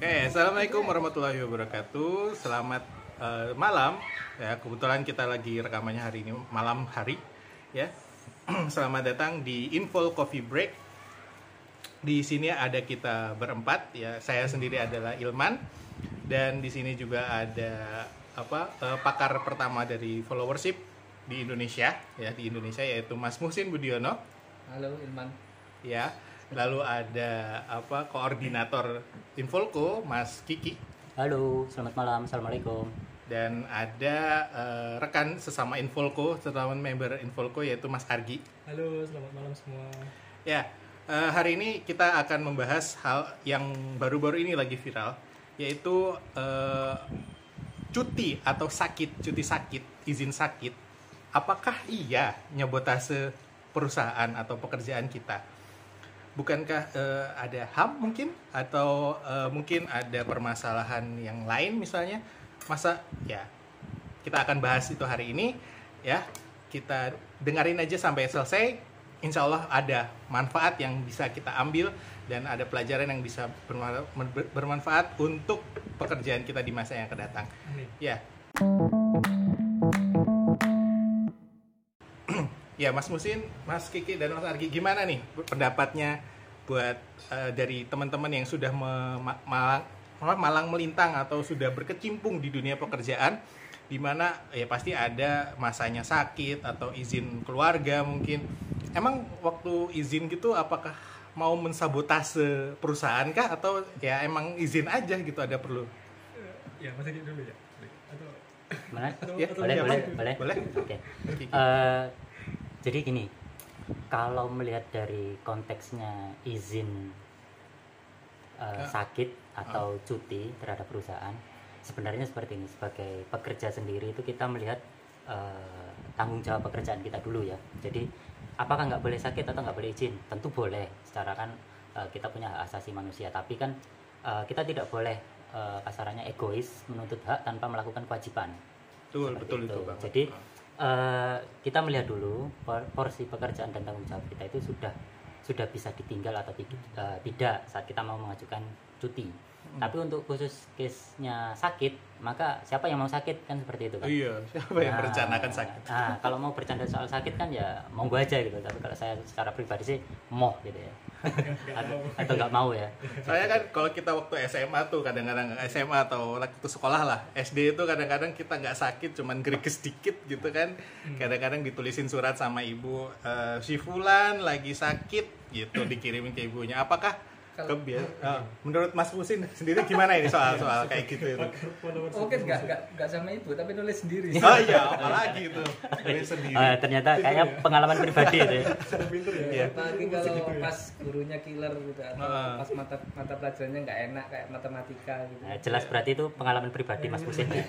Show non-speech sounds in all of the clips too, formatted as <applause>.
Oke, assalamualaikum warahmatullahi wabarakatuh. Selamat eh, malam. Ya, kebetulan kita lagi rekamannya hari ini malam hari. Ya, <clears throat> selamat datang di Info Coffee Break. Di sini ada kita berempat. Ya, saya sendiri adalah Ilman dan di sini juga ada apa eh, pakar pertama dari followership di Indonesia ya di Indonesia yaitu Mas Muhsin Budiono Halo Ilman. ya lalu ada apa koordinator Infolco Mas Kiki Halo, selamat malam. Assalamualaikum. dan ada eh, rekan sesama Infolco sesama member Infolco yaitu Mas Argi Halo, selamat malam semua. ya eh, hari ini kita akan membahas hal yang baru-baru ini lagi viral yaitu eh, cuti atau sakit cuti sakit izin sakit apakah iya nyebotase perusahaan atau pekerjaan kita bukankah eh, ada ham mungkin? Atau eh, mungkin ada permasalahan yang lain misalnya? Masa ya kita akan bahas itu hari ini ya. Kita dengerin aja sampai selesai. Insya Allah ada manfaat yang bisa kita ambil dan ada pelajaran yang bisa berma- ber- bermanfaat untuk pekerjaan kita di masa yang akan datang. Ya ya Mas Musin, Mas Kiki dan Mas Argi gimana nih pendapatnya buat eh, dari teman-teman yang sudah malang, malang melintang atau sudah berkecimpung di dunia pekerjaan di mana ya pasti ada masanya sakit atau izin keluarga mungkin. Emang waktu izin gitu apakah mau mensabotase perusahaan kah atau ya emang izin aja gitu ada perlu? Ya, Mas Egi dulu ya. Atau Mana? Ya, boleh, ya, boleh, boleh. Boleh. Oke. Mas Kiki. Jadi gini, kalau melihat dari konteksnya izin Ya. sakit atau cuti terhadap perusahaan, sebenarnya seperti ini. Sebagai pekerja sendiri itu kita melihat eh, tanggung jawab pekerjaan kita dulu ya. Jadi apakah nggak boleh sakit atau nggak boleh izin? Tentu boleh. Secara kan eh, kita punya hak asasi manusia, tapi kan eh, kita tidak boleh eh, kasarannya egois menuntut hak tanpa melakukan kewajiban. betul seperti betul itu, itu. Bang. Jadi eh, kita melihat dulu por- porsi pekerjaan dan tanggung jawab kita itu sudah sudah bisa ditinggal atau ti- eh, tidak saat kita mau mengajukan cuti. Hmm. Tapi untuk khusus case-nya sakit, maka siapa yang mau sakit kan seperti itu kan. iya, siapa yang Nah, merencanakan sakit? Nah, kalau mau bercanda soal sakit kan ya monggo aja gitu. Tapi kalau saya secara pribadi sih moh gitu ya. Atau, atau nggak mau ya. Saya kan kalau kita waktu SMA tuh kadang-kadang SMA atau waktu sekolah lah SD itu kadang-kadang kita nggak sakit cuman gerikes dikit gitu kan. Kadang-kadang ditulisin surat sama ibu eh, si Fulan lagi sakit gitu dikirimin ke ibunya. Apakah kebias- <laughs> eh, menurut Mas Musin sendiri gimana ini soal soal kayak gitu itu Mungkin nggak nggak sama ibu, tapi nulis sendiri. <laughs> oh iya apalagi itu dari sendiri Eh, ternyata kayaknya pengalaman pribadi itu ya. <laughs> Iya. Apalagi kalau pas gurunya killer gitu atau Ah. pas mata mata pelajarannya nggak enak kayak matematika gitu. Nah, jelas berarti itu pengalaman pribadi Mas Musin ya.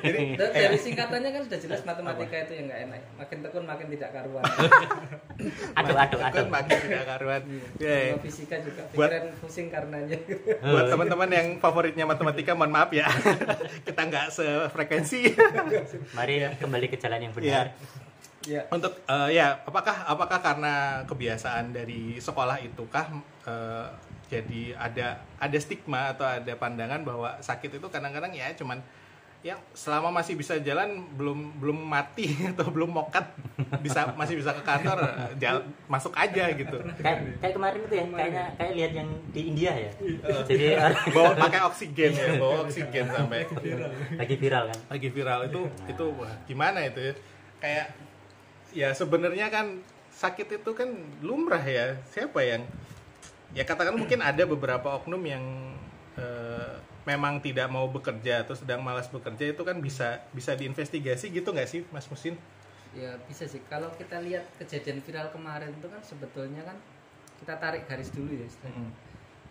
jadi dari singkatannya kan sudah jelas matematika itu yang nggak enak. Makin tekun makin tidak karuan. Aduh, aduh, aduh. makin tidak karuan Iya. Fisika juga Buat- pusing karenanya. <laughs> buat teman-teman yang favoritnya matematika mohon maaf ya <laughs> kita nggak sefrekuensi Mari kembali ke jalan yang benar. ya. untuk eh, ya apakah apakah karena kebiasaan dari sekolah itu kah eh, jadi ada ada stigma atau ada pandangan bahwa sakit itu kadang-kadang ya cuman ya selama masih bisa jalan belum belum mati <laughs> atau belum mokat bisa masih bisa ke kantor eh, jal- masuk aja gitu. Kayak kayak kemarin itu ya, kayaknya kayak lihat yang di India ya. Jadi orang bawa pakai oksigen ya bawa oksigen sampai. Lagi viral. Kan. lagi viral. Itu itu wah, gimana itu ya? Kayak ya sebenarnya kan sakit itu kan lumrah ya. Siapa yang ya katakan mungkin ada beberapa oknum yang eh, memang tidak mau bekerja atau sedang malas bekerja itu kan bisa bisa diinvestigasi gitu nggak sih Mas Musin? Ya bisa sih. Kalau kita lihat kejadian viral kemarin itu kan sebetulnya kan kita tarik garis dulu ya. istilahnya.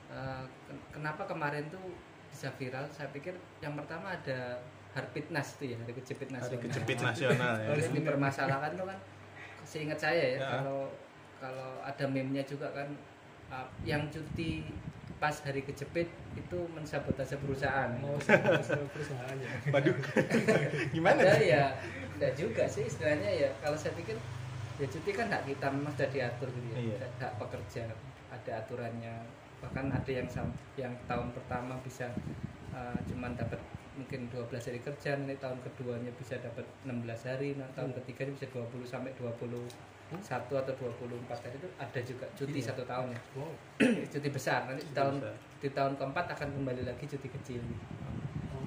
Eh, ken- kenapa kemarin tuh bisa viral? Saya pikir yang pertama ada Harpitnas itu ya, hari kejepit Hari nasional. kejepit <laughs> nasional ya. Terus dipermasalahkan tuh kan seingat saya ya, Ya. kalau kalau ada meme-nya juga kan uh, yang cuti pas hari kejepit itu mensabotase perusahaan. mau sabotase perusahaannya <laughs> Waduh, <laughs> gimana? Ada ya, enggak juga sih istilahnya ya. Kalau saya pikir ya cuti kan hak kita memang sudah diatur gitu ya. Iya. Hak pekerja ada aturannya bahkan ada yang yang tahun pertama bisa uh, cuman dapat mungkin 12 hari kerja nanti tahun keduanya bisa dapat 16 hari nah tahun ketiganya bisa 20 sampai 21 atau 24 hari itu ada juga cuti Iya. satu tahun ya Wow. <clears throat> cuti besar nanti di Cuti tahun besar. di tahun keempat akan kembali lagi cuti kecil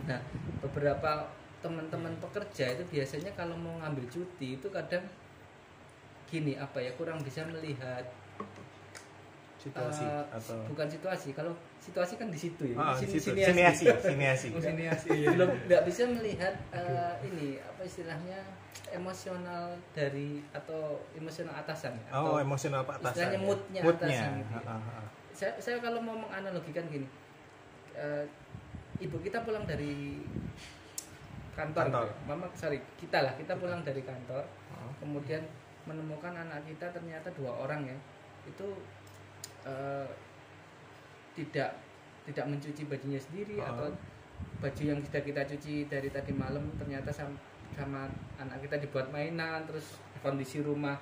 nah beberapa teman-teman pekerja itu biasanya kalau mau ngambil cuti itu kadang gini apa ya kurang bisa melihat situasi eh, atau bukan situasi kalau situasi kan di situ ya Ah, Sin- situ. siniasi. siniasi siniasi Oh, siniasi. <laughs> belum nggak bisa melihat eh, ini apa istilahnya emosional dari atau emosional atasan ya, oh atau emosional pak atasan istilahnya ya. moodnya moodnya atasan gitu ya. Ah, ah. saya, saya kalau mau menganalogikan gini eh, ibu kita pulang dari kantor, Kantor. gitu ya. mama sorry kita lah kita pulang dari kantor Oh. kemudian menemukan anak kita ternyata dua orang ya itu eh, tidak tidak mencuci bajunya sendiri Oh. atau baju yang sudah kita cuci dari tadi malam ternyata sama, sama anak kita dibuat mainan terus kondisi rumah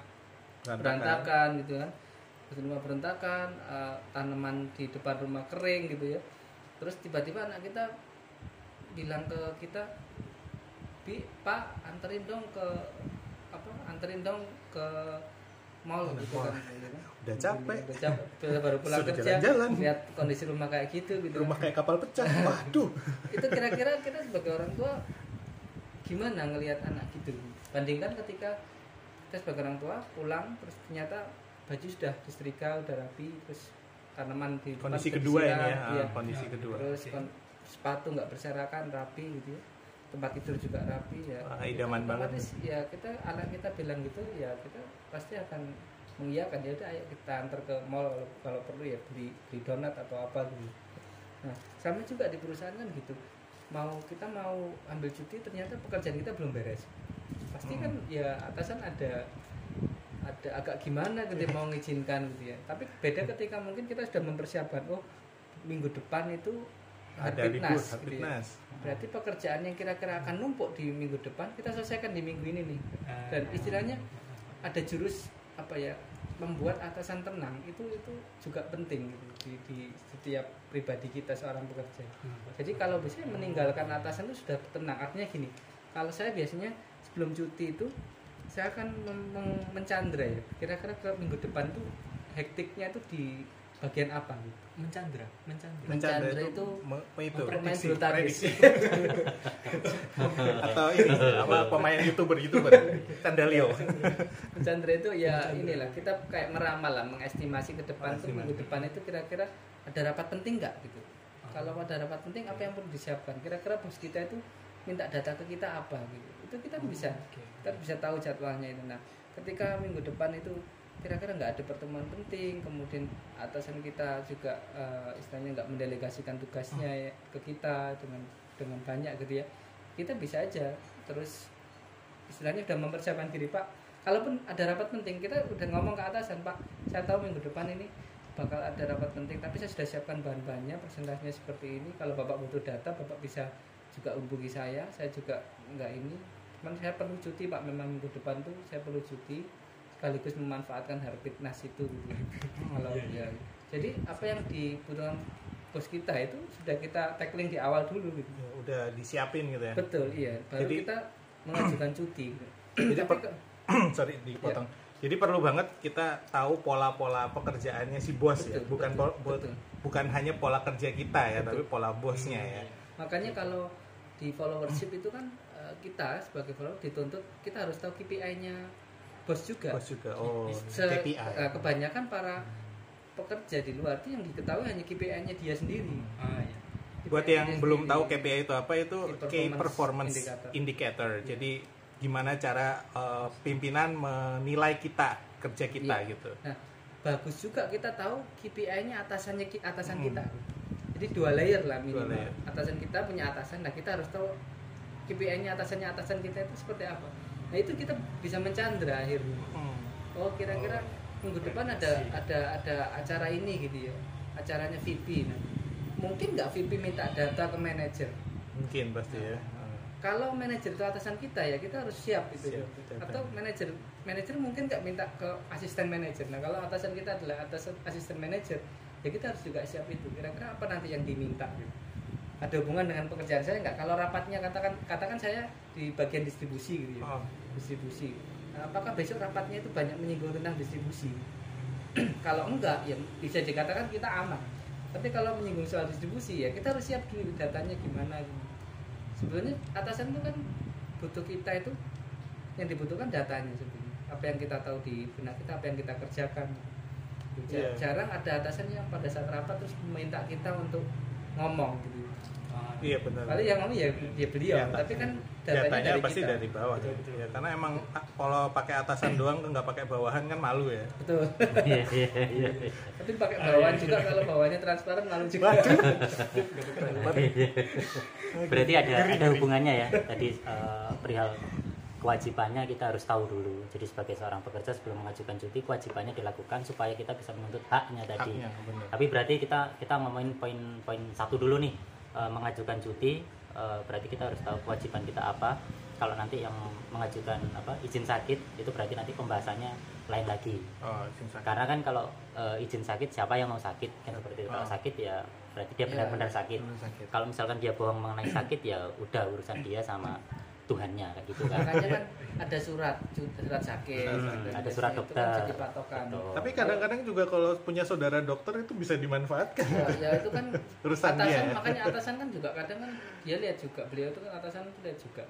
berantakan. gitu kan. Terus rumah berantakan eh, tanaman di depan rumah kering gitu ya. Terus tiba-tiba anak kita bilang ke kita bi pak anterin dong ke apa anterin dong ke mall gitu kan gitu. Kan. Udah capek. udah capek. Udah baru pulang Sudah kerja jalan-jalan. lihat kondisi rumah kayak gitu gitu. Rumah kayak kapal pecah. Waduh. Itu kira-kira kita sebagai orang tua gimana ngelihat anak gitu? Bandingkan ketika kita sebagai orang tua pulang terus ternyata baju sudah disetrika udah rapi terus tanaman di kondisi kedua ya. iya. kondisi kedua. Terus kon- sepatu nggak berserakan rapi gitu ya tempat tidur juga rapi ya. Wah, idaman banget ya kita anak kita bilang gitu ya kita pasti akan mengiyakan ya udah ayo kita antar ke mall kalau, kalau perlu ya beli beli donat atau apa gitu. Nah sama juga di perusahaan kan gitu mau kita mau ambil cuti ternyata pekerjaan kita belum beres. Pasti kan ya atasan ada ada agak gimana gitu mau mengizinkan gitu ya. Tapi beda ketika mungkin kita sudah mempersiapkan oh minggu depan itu ada libur Harpitnas, gitu ya. Berarti pekerjaan yang kira-kira akan numpuk di minggu depan kita selesaikan di minggu ini nih. Dan istilahnya ada jurus apa ya membuat atasan tenang itu itu juga penting gitu di, di setiap pribadi kita seorang pekerja. Jadi kalau bisa meninggalkan atasan itu sudah tenang. Artinya gini kalau saya biasanya sebelum cuti itu saya akan mem- mem- mencandra ya kira-kira ke minggu depan tuh hektiknya itu di bagian apa gitu mencandra mencandra. Mencandra Mencandra itu, itu pemain prediksi, bulu tangkis. prediksi. <laughs> atau ini apa pemain youtuber youtuber. Tandalio Chandra itu ya inilah kita kayak meramal lah mengestimasi ke depan tuh minggu depan itu kira-kira ada rapat penting nggak gitu? Kalau ada rapat penting apa yang perlu disiapkan? Kira-kira bos kita itu minta data ke kita apa gitu? Itu kita bisa kita bisa tahu jadwalnya itu. Nah ketika minggu depan itu kira-kira nggak ada pertemuan penting kemudian atasan kita juga eh, istilahnya nggak mendelegasikan tugasnya ya ke kita dengan dengan banyak gitu ya. Kita bisa aja terus istilahnya udah mempersiapkan diri pak. Kalaupun ada rapat penting kita udah ngomong ke atasan pak. Saya tahu minggu depan ini bakal ada rapat penting tapi saya sudah siapkan bahan-bahannya persentasenya seperti ini. Kalau bapak butuh data bapak bisa juga hubungi saya. Saya juga nggak ini. Cuman saya perlu cuti pak. Memang minggu depan tuh saya perlu cuti sekaligus memanfaatkan harpitnas itu gitu. <laughs> kalau ya jadi apa yang dibutuhkan bos kita itu sudah kita tackling di awal dulu gitu. Ya, udah disiapin gitu ya. Betul iya. Baru Jadi- kita mengajukan cuti gitu. Jadi Tapi per- <clears throat> sorry dipotong. Jadi perlu banget kita tahu pola-pola pekerjaannya si bos ya. Betul, bukan betul, bo- betul. bukan hanya pola kerja kita ya Betul. tapi pola bosnya ya. makanya kalau di followership itu kan eh, kita sebagai follower dituntut kita harus tahu KPI-nya bos juga bos juga oh Se- KPI eh, kebanyakan para pekerja di luar itu yang diketahui hanya KPI-nya dia sendiri ah ya buat yang belum sendiri. tahu KPI itu apa itu Key key performance performance indicator. indicator jadi gimana cara eh, pimpinan menilai kita kerja kita Iya. gitu Nah, bagus juga kita tahu KPI-nya atasannya ki- atasan Hmm. kita. Jadi dua layer lah minimal. layer. Atasan kita punya atasan, nah kita harus tahu KPI-nya atasannya atasan kita itu seperti apa. Nah, itu kita bisa mencandra akhirnya. Hmm. Oh, kira-kira minggu depan ada ada ada acara ini gitu ya. Acaranya VP. Nah, mungkin nggak VP minta data ke manajer. mungkin pasti ya Eh, kalau manajer itu atasan kita ya kita harus siap gitu Siap, betul. atau manajer manajer mungkin nggak minta ke asisten manajer nah kalau atasan kita adalah atasan asisten manajer ya kita harus juga siap itu kira-kira apa nanti yang diminta gitu. ada hubungan dengan pekerjaan saya nggak kalau rapatnya katakan katakan saya di bagian distribusi gitu ya Oh, distribusi. Nah, apakah besok rapatnya itu banyak menyinggung tentang distribusi? <clears throat> Kalau enggak ya bisa dikatakan kita aman. Tapi kalau menyinggung soal distribusi ya kita harus siap dulu datanya gimana gitu. sebenarnya atasan itu kan butuh kita itu yang dibutuhkan datanya sebenarnya. Apa yang kita tahu di benak kita apa yang kita kerjakan. Ja- Iya. jarang ada atasan yang pada saat rapat terus meminta kita untuk ngomong gitu. Iya benar. Paling yang ngomong ya, ya beliau. Ya, tapi kan datanya, datanya dari pasti kita. dari bawah Betul, betul. Ya, karena emang ah, kalau pakai atasan doang nggak pakai bawahan kan malu ya betul Iya, iya, iya. tapi pakai bawahan juga kalau bawahannya transparan malu juga <laughs> Berarti ada ada hubungannya ya. Tadi eh, perihal kewajibannya kita harus tahu dulu. Jadi sebagai seorang pekerja sebelum mengajukan cuti kewajibannya dilakukan supaya kita bisa menuntut haknya tadi. haknya Tapi berarti kita kita ngomongin poin-poin satu dulu nih Eh, mengajukan cuti. Eh, berarti kita harus tahu kewajiban kita apa. Kalau nanti yang mengajukan apa izin sakit itu berarti nanti pembahasannya lain lagi. oh izin sakit. Karena kan kalau eh, izin sakit siapa yang mau sakit kan seperti itu. Kalau Oh. sakit ya berarti dia Ya, benar-benar sakit. Benar sakit. Kalau misalkan dia bohong mengenai sakit ya udah urusan dia sama Tuhannya kayak gitu kan. makanya kan ada surat surat sakit Hmm, ada surat itu kan dokter. jadi patokan Betul. tapi kadang-kadang juga kalau punya saudara dokter itu bisa dimanfaatkan ya, ya itu kan <laughs> urusan atasan dia makanya atasan kan juga kadang kan dia lihat juga beliau itu kan atasan itu lihat juga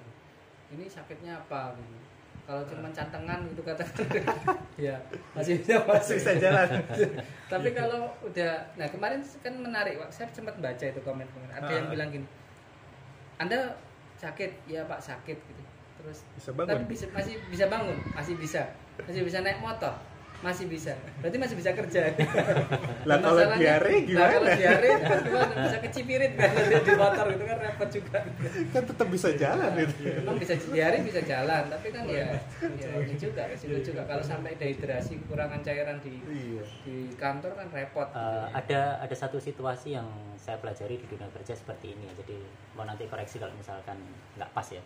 ini sakitnya apa gitu. kalau cuma cantengan gitu katakan <laughs> ya masih bisa masih bisa jalan <laughs> tapi kalau udah nah kemarin kan menarik saya sempat baca itu komen komen ada yang Ah. bilang gini anda sakit? Ya pak sakit gitu. Terus bisa tapi bangun bisa, masih bisa bangun? Masih bisa. Masih bisa naik motor masih bisa. Berarti masih bisa kerja. <laughs> Lah, kalau diare gimana? kalau diare kan <laughs> bisa kecipirit kan? Di di motor itu kan repot juga. Kan tetap bisa jalan gitu memang bisa diare bisa jalan tapi kan ya, ya ini juga resiko juga. Kalau sampai dehidrasi kekurangan cairan di iya. di kantor kan repot. Eh, ada ada satu situasi yang saya pelajari di dunia kerja seperti ini ya. Jadi mau nanti koreksi kalau misalkan nggak pas ya.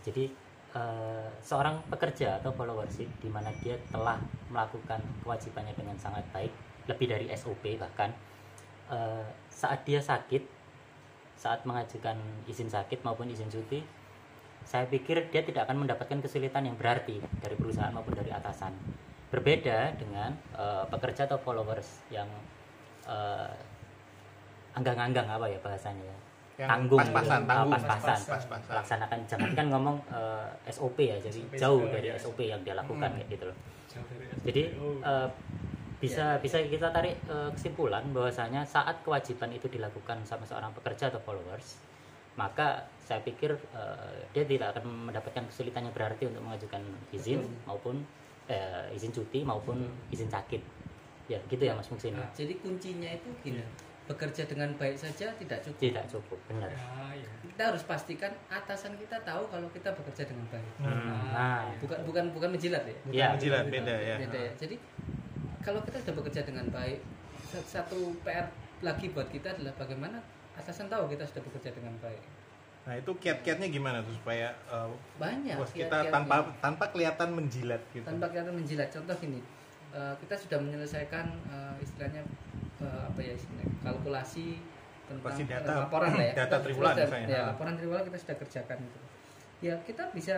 Jadi eh, seorang pekerja atau followership di mana dia telah melakukan kewajibannya dengan sangat baik, lebih dari SOP bahkan eh, saat dia sakit, saat mengajukan izin sakit maupun izin cuti, saya pikir dia tidak akan mendapatkan kesulitan yang berarti dari perusahaan maupun dari atasan. Berbeda dengan eh, pekerja atau followers yang eh, anggang-anggang apa ya bahasanya ya Yang tanggung pas-pasan, gitu. tanggung. Ah, pas-pasan Pas-pasan. laksanakan jangan kan ngomong eh, SOP ya jadi SOP jauh dari ya. SOP yang dia lakukan Hmm. kayak gitu loh jadi eh, bisa bisa kita tarik eh, kesimpulan bahwasanya saat kewajiban itu dilakukan sama seorang pekerja atau followers maka saya pikir eh, dia tidak akan mendapatkan kesulitan yang berarti untuk mengajukan izin maupun eh, izin cuti maupun izin sakit ya gitu ya Mas Muksin Nah, jadi kuncinya itu gini bekerja dengan baik saja tidak cukup tidak cukup benar Ya, ya. kita harus pastikan atasan kita tahu kalau kita bekerja dengan baik Hmm, nah bukan bukan bukan menjilat ya Ya. Jilat beda ya Beda ya. Jadi kalau kita sudah bekerja dengan baik, sa- satu PR lagi buat kita adalah bagaimana atasan tahu kita sudah bekerja dengan baik. nah itu kiat-kiatnya gimana tuh supaya uh, Banyak. bos kita kiat-kiatnya. tanpa tanpa kelihatan menjilat gitu tanpa kelihatan menjilat. Contoh gini, eh, kita sudah menyelesaikan eh, istilahnya eh, apa ya istilahnya kalkulasi tentang Pasti eh, data. laporan lah ya. <laughs> Data Kita triwulan sudah- misalnya. Ya, laporan triwulan kita sudah kerjakan itu. Ya kita bisa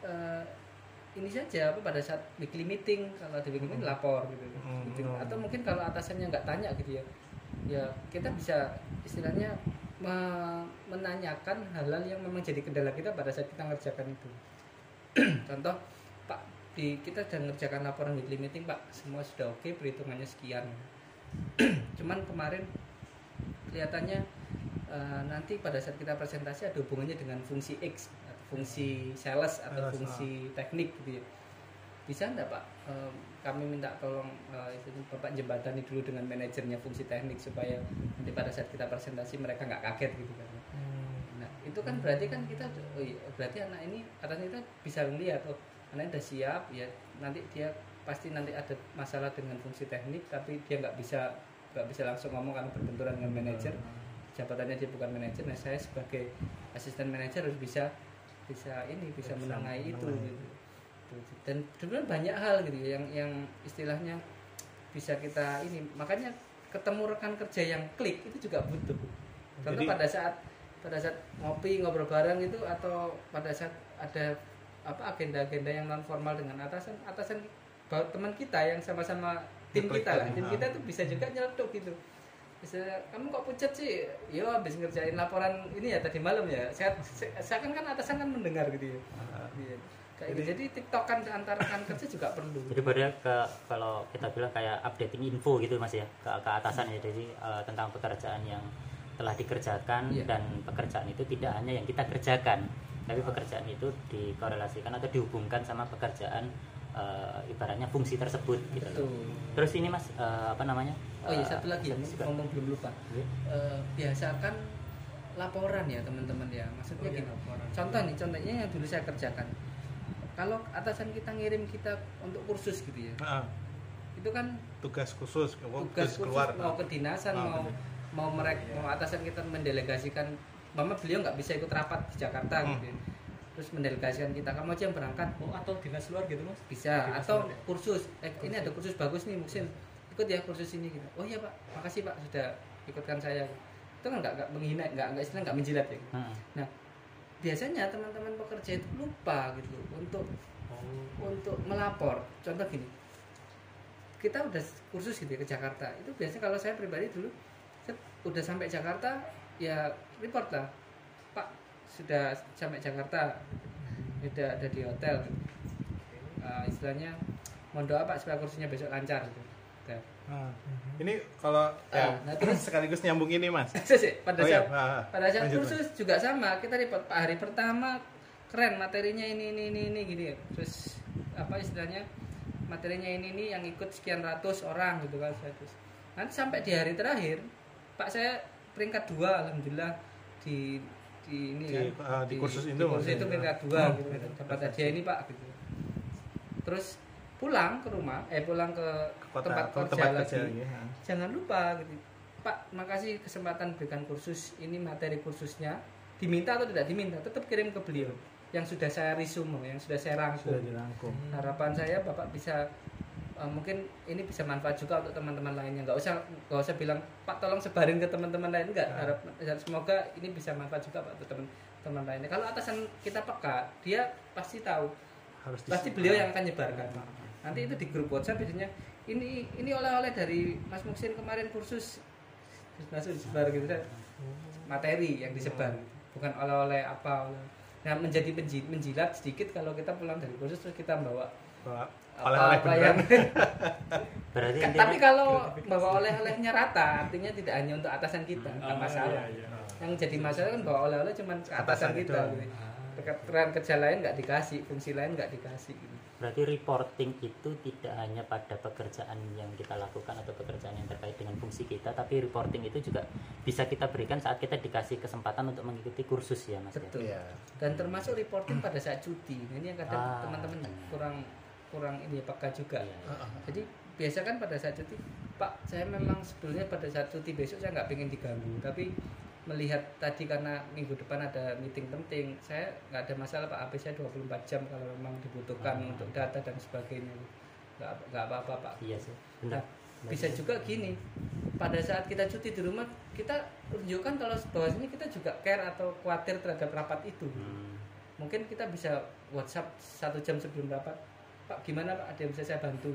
eh, ini saja apa pada saat weekly meeting kalau di weekly meeting lapor gitu, Hmm. Gitu. atau mungkin kalau atasannya nggak tanya gitu ya ya kita bisa istilahnya me- menanyakan hal-hal yang memang jadi kendala kita pada saat kita ngerjakan itu <clears throat> contoh pak di kita sudah ngerjakan laporan weekly meeting pak semua sudah oke perhitungannya sekian <clears throat> cuman kemarin kelihatannya eh, nanti pada saat kita presentasi ada hubungannya dengan fungsi X fungsi sales atau Sales, fungsi teknik gitu ya. Bisa enggak pak? Eh, kami minta tolong eh, itu bapak jembatani dulu dengan manajernya fungsi teknik supaya nanti pada saat kita presentasi mereka nggak kaget gitu kan. Nah itu kan berarti kan kita oh iya, berarti anak ini atas kita bisa melihat oh anaknya udah siap ya nanti dia pasti nanti ada masalah dengan fungsi teknik tapi dia nggak bisa nggak bisa langsung ngomong karena berbenturan dengan manajer. Jabatannya dia bukan manajer nah saya sebagai asisten manajer harus bisa bisa ini bisa Bisa menengahi itu gitu. Dan sebenarnya banyak hal gitu ya yang yang istilahnya bisa kita ini. Makanya ketemu rekan kerja yang klik itu juga butuh. Contoh Jadi- pada saat pada saat ngopi ngobrol bareng itu atau pada saat ada apa agenda-agenda yang non formal dengan atasan atasan bahwa teman kita yang sama-sama tim kita lah tadi, tim kita tuh bisa juga nyeletuk gitu misalnya kamu kok pucat sih yo habis ngerjain laporan ini ya tadi malam ya saya saya kan kan atasan kan mendengar gitu ya Ah. Iya. Kayak Jadi- gitu. jadi tiktokan antar rekan kerja juga perlu Jadi pada ke kalau kita bilang kayak updating info gitu mas ya ke, ke atasan ya jadi eh, tentang pekerjaan yang telah dikerjakan Iya. dan pekerjaan itu tidak hanya yang kita kerjakan tapi pekerjaan itu dikorelasikan atau dihubungkan sama pekerjaan eh, ibaratnya fungsi tersebut gitu loh. betul Terus ini mas eh, apa namanya? oh iya Eh, satu lagi ya ngomong belum lupa Iya. Eh, biasakan laporan ya teman-teman ya maksudnya Oh, iya, gini laporan. contoh nih contohnya yang dulu saya kerjakan kalau atasan kita ngirim kita untuk kursus gitu ya Ah, itu kan tugas khusus tugas tugas khusus keluar mau kedinasan Ah, mau benar. mau merek mau atasan kita mendelegasikan mama beliau nggak bisa ikut rapat di Jakarta Hmm. gitu ya. Terus mendelegasikan kita. Kamu aja yang berangkat. Oh, atau dinas luar gitu mas? bisa Dinas atau luar. ya? kursus. Eh, ini ada kursus bagus nih mungkin ikut ya kursus ini gitu. Oh iya pak. Makasih pak sudah ikutkan saya. Itu kan nggak nggak menghina nggak nggak istilah nggak menjilat ya? Hmm. nah biasanya teman-teman pekerja itu lupa gitu untuk Oh, untuk melapor. Contoh gini. Kita udah kursus gitu ya ke Jakarta. Itu biasanya kalau saya pribadi dulu set, udah sampai Jakarta ya report lah sudah sampai Jakarta udah ada di hotel Eh, istilahnya mohon doa Pak supaya kursusnya besok lancar gitu. Udah. Ah. ini kalau ya, Ah, nah terus- sekaligus nyambung ini mas <laughs> pada oh ya saat ah, ah. pada saat Lanjut, Mas. kursus juga sama kita report Pak hari pertama keren materinya ini ini ini ini gini ya. terus apa istilahnya materinya ini ini yang ikut sekian ratus orang gitu kan terus nanti sampai di hari terakhir Pak saya peringkat dua alhamdulillah di di ini Di, kan? ah, di kursus itu di kursus itu peringkat dua Oh, gitu. Dapat hadiah ini Pak gitu. Terus pulang ke rumah eh pulang ke kota tempat ke kerja tempat lagi. kerja ah. jangan lupa gitu. Pak makasih kesempatan berikan kursus ini materi kursusnya. Diminta atau tidak diminta tetap kirim ke beliau. Yang sudah saya resume yang sudah saya rangkum. Sudah dirangkum. Harapan saya bapak bisa eh, mungkin ini bisa manfaat juga untuk teman-teman lainnya. Nggak usah nggak usah bilang pak tolong sebarin ke teman-teman lain. Nggak Ah. harap semoga ini bisa manfaat juga pak untuk teman-teman lainnya. Kalau atasan kita peka dia pasti tahu. Harus pasti beliau yang akan nyebarkan. Nanti itu di grup WhatsApp biasanya ini ini oleh-oleh dari Mas Muksin kemarin kursus. Langsung disebar gitu kan. Materi yang disebar. Bukan oleh-oleh apa oleh nah menjadi menji- menjilat sedikit kalau kita pulang dari kursus terus kita bawa Bawa oleh-oleh beneran yang <laughs> Berarti Ka- tapi kalau bawa oleh-olehnya rata artinya tidak hanya untuk atasan kita nggak Oh, masalah iya, iya. yang jadi masalah kan bawa oleh-oleh cuma ke Atasan atasan kita gitu. rekan kerja lain nggak dikasih fungsi lain nggak dikasih gitu. berarti reporting itu tidak hanya pada pekerjaan yang kita lakukan atau pekerjaan yang terkait dengan fungsi kita, tapi reporting itu juga bisa kita berikan saat kita dikasih kesempatan untuk mengikuti kursus ya mas. ya? Betul. Iya. dan termasuk reporting pada saat cuti Nah, ini yang kadang Ah. teman-teman kurang kurang ini ya, peka juga Iya, iya. Ah. jadi biasa kan pada saat cuti pak saya memang sebetulnya pada saat cuti besok saya nggak pengen diganggu tapi melihat tadi karena minggu depan ada meeting penting saya nggak ada masalah pak HP saya 24 jam kalau memang dibutuhkan Ah. untuk data dan sebagainya nggak nggak apa-apa pak Iya sih. Nah, Benar. bisa juga gini pada saat kita cuti di rumah kita tunjukkan kalau bahwasanya kita juga care atau khawatir terhadap rapat itu Hmm. mungkin kita bisa WhatsApp satu jam sebelum rapat Pak gimana Pak ada yang bisa saya bantu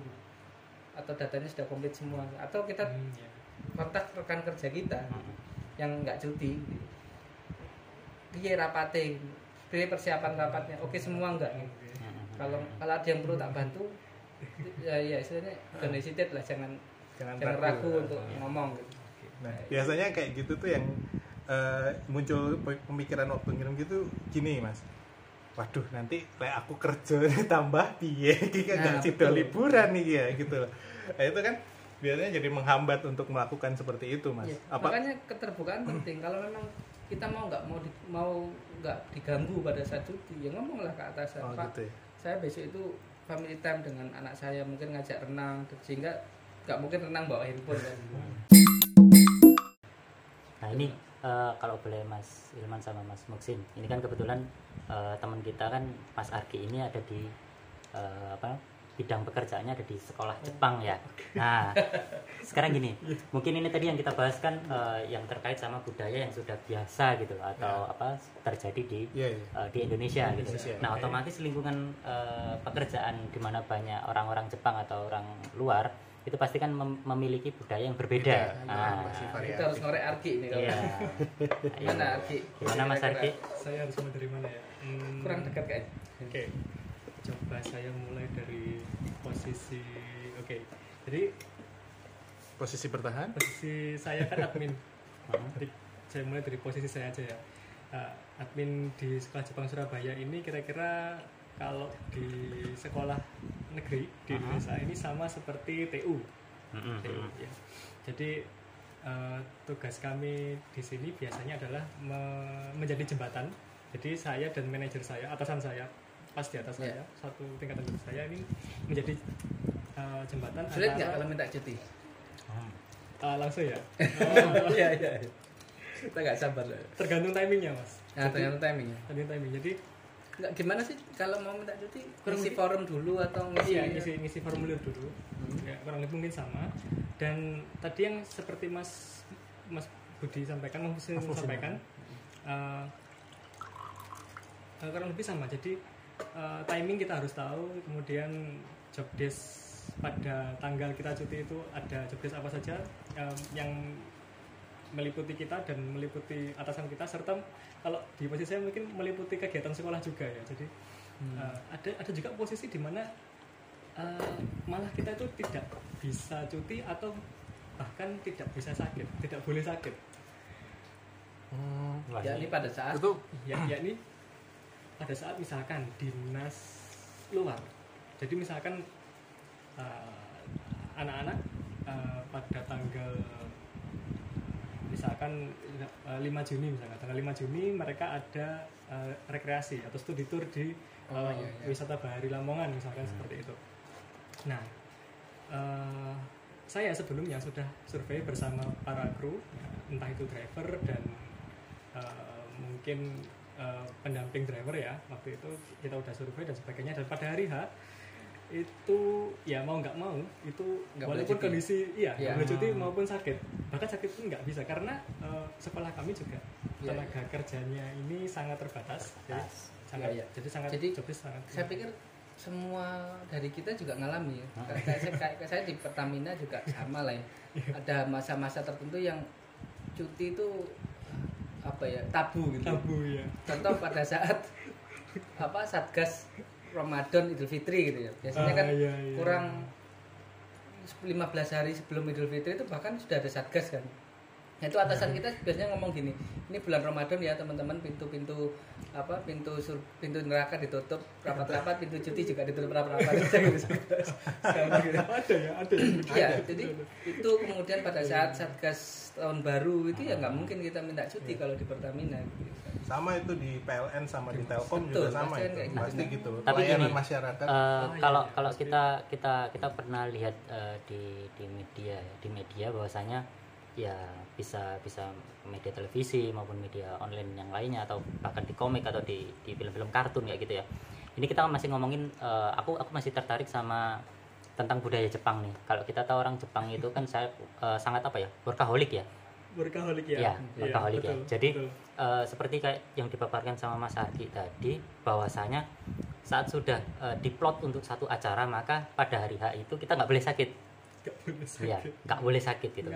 atau datanya sudah komplit semua atau kita Hmm, iya. kontak rekan kerja kita Hmm. yang nggak cuti dia rapate dia persiapan rapatnya oke semua enggak. Hmm. kalau kalau ada yang perlu tak bantu ya ya istilahnya don't hesitate lah jangan Jangan, jangan ragu untuk Iya. ngomong gitu. Nah, biasanya kayak gitu tuh yang eh, muncul pe- pemikiran waktu ngirim gitu gini mas waduh nanti kayak aku kerja <laughs> tambah piye? Iki kan Nah, gak betul. liburan nih ya gitu loh. Nah, itu kan biasanya jadi menghambat untuk melakukan seperti itu mas. Iya, apa makanya keterbukaan penting. Kalau memang kita mau nggak mau di- mau nggak diganggu pada saat cuti ya ngomonglah ke atasan. Oh, pak gitu ya. saya besok itu family time dengan anak saya mungkin ngajak renang sehingga nggak mungkin renang bawa handphone kan. Nah ini eh, kalau boleh Mas Ilman sama Mas Muksin ini kan kebetulan eh, teman kita kan Mas Arki ini ada di eh, apa bidang pekerjaannya ada di sekolah Jepang ya nah sekarang gini mungkin ini tadi yang kita bahas kan eh, yang terkait sama budaya yang sudah biasa gitu atau apa terjadi di Iya, iya. eh, di Indonesia, gitu. Indonesia, Nah, oke. otomatis lingkungan eh, pekerjaan di mana banyak orang-orang Jepang atau orang luar itu pasti kan mem- memiliki budaya yang berbeda. Beda, Nah, masih kita harus ngorek Arki ini kalau iya. <laughs> gimana Arki Gimana Mas Arki? Saya harus mulai dari mana ya? Hmm, kurang dekat kayak Oke. Coba saya mulai dari posisi oke. Jadi Posisi bertahan. posisi saya kan admin. Jadi saya mulai dari posisi saya aja ya. Uh, admin di sekolah Jepang Surabaya ini kira-kira kalau di sekolah negeri di Aha. Indonesia ini sama seperti TU. Mm-mm, TU, mm-mm. ya. Jadi uh, tugas kami di sini biasanya adalah me- menjadi jembatan. Jadi saya dan manajer saya, atasan saya, pas di atas Ya. saya, satu tingkatan di saya ini menjadi uh, jembatan sulit nggak kalau minta cuti Hmm. Uh, langsung ya. <laughs> iya iya kita nggak sabar Tergantung timingnya mas. nah tergantung timingnya tergantung timing. Jadi nggak gimana sih kalau mau minta cuti Kurang ngisi lebih- forum dulu atau ngisi iya ngisi ngisi formulir dulu. Hmm. Ya, kurang lebih mungkin sama. Dan tadi yang seperti mas mas Budi sampaikan, Mas Husin sampaikan, uh, uh, kurang lebih sama. Jadi uh, timing kita harus tahu. Kemudian job desk pada tanggal kita cuti itu ada job desk apa saja um, yang meliputi kita dan meliputi atasan kita serta kalau di posisi saya mungkin meliputi kegiatan sekolah juga ya. Jadi uh, ada ada juga posisi di mana uh, malah kita itu tidak bisa cuti atau bahkan tidak bisa sakit tidak boleh sakit. Hmm, ya ini ini- pada saat itu ya yakni pada saat misalkan dinas luar. Jadi misalkan uh, anak-anak uh, pada tanggal misalkan uh, 5 Juni misalkan. Tanggal 5 Juni mereka ada uh, rekreasi atau studi tour di Oh, uh, iya, iya. wisata bahari Lamongan misalkan seperti itu. Nah uh, saya sebelumnya sudah survei bersama para kru entah itu driver dan uh, mungkin uh, pendamping driver ya waktu itu kita udah survei dan sebagainya. Dan pada hari H itu ya mau nggak mau itu boleh walaupun cuti. kondisi iya Iya. nggak boleh cuti maupun sakit. Bahkan sakit pun nggak bisa karena uh, sekolah kami juga Iya, tenaga kerjanya ini sangat terbatas. Jadi Terbatas. sangat Iya, iya. jadi sangat Jadi, sangat saya pikir semua dari kita juga ngalami ya. Kayak, kayak saya, kayak saya di Pertamina juga sama lah ya. Ada masa-masa tertentu yang cuti itu apa ya tabu gitu. Tabu ya contoh pada saat apa satgas Ramadan Idul Fitri gitu ya. Biasanya Ah, kan iya, iya. kurang 15 hari sebelum Idul Fitri itu bahkan sudah ada satgas kan. Nah, itu atasan kita biasanya ngomong gini ini bulan Ramadan ya teman-teman pintu-pintu apa pintu sur, pintu neraka ditutup rapat-rapat pintu cuti juga ditutup rapat-rapat. <laughs> Ada ya ada ya. Iya, jadi itu kemudian pada saat satgas tahun baru itu ya nggak mungkin kita minta cuti kalau di Pertamina gitu. sama itu di PLN sama di Telkom Betul, juga sama pasti itu kayak gitu. pasti gitu Tapi pelayanan gini, masyarakat Eh, iya, kalau iya, kalau pasti. kita kita kita pernah lihat eh, di di media ya, di media bahwasanya ya bisa bisa media televisi maupun media online yang lainnya atau bahkan di komik atau di di film-film kartun kayak gitu ya ini kita masih ngomongin eh, aku aku masih tertarik sama tentang budaya Jepang nih kalau kita tahu orang Jepang itu kan saya eh, sangat apa ya workaholic ya workaholic ya Iya, workaholic ya. betul, Jadi betul. eh, seperti kayak yang dipaparkan sama Mas Ardi tadi, bahwasanya saat sudah eh, diplot untuk satu acara maka pada hari H itu kita nggak boleh sakit, Nggak boleh ya sakit. nggak boleh sakit gitu.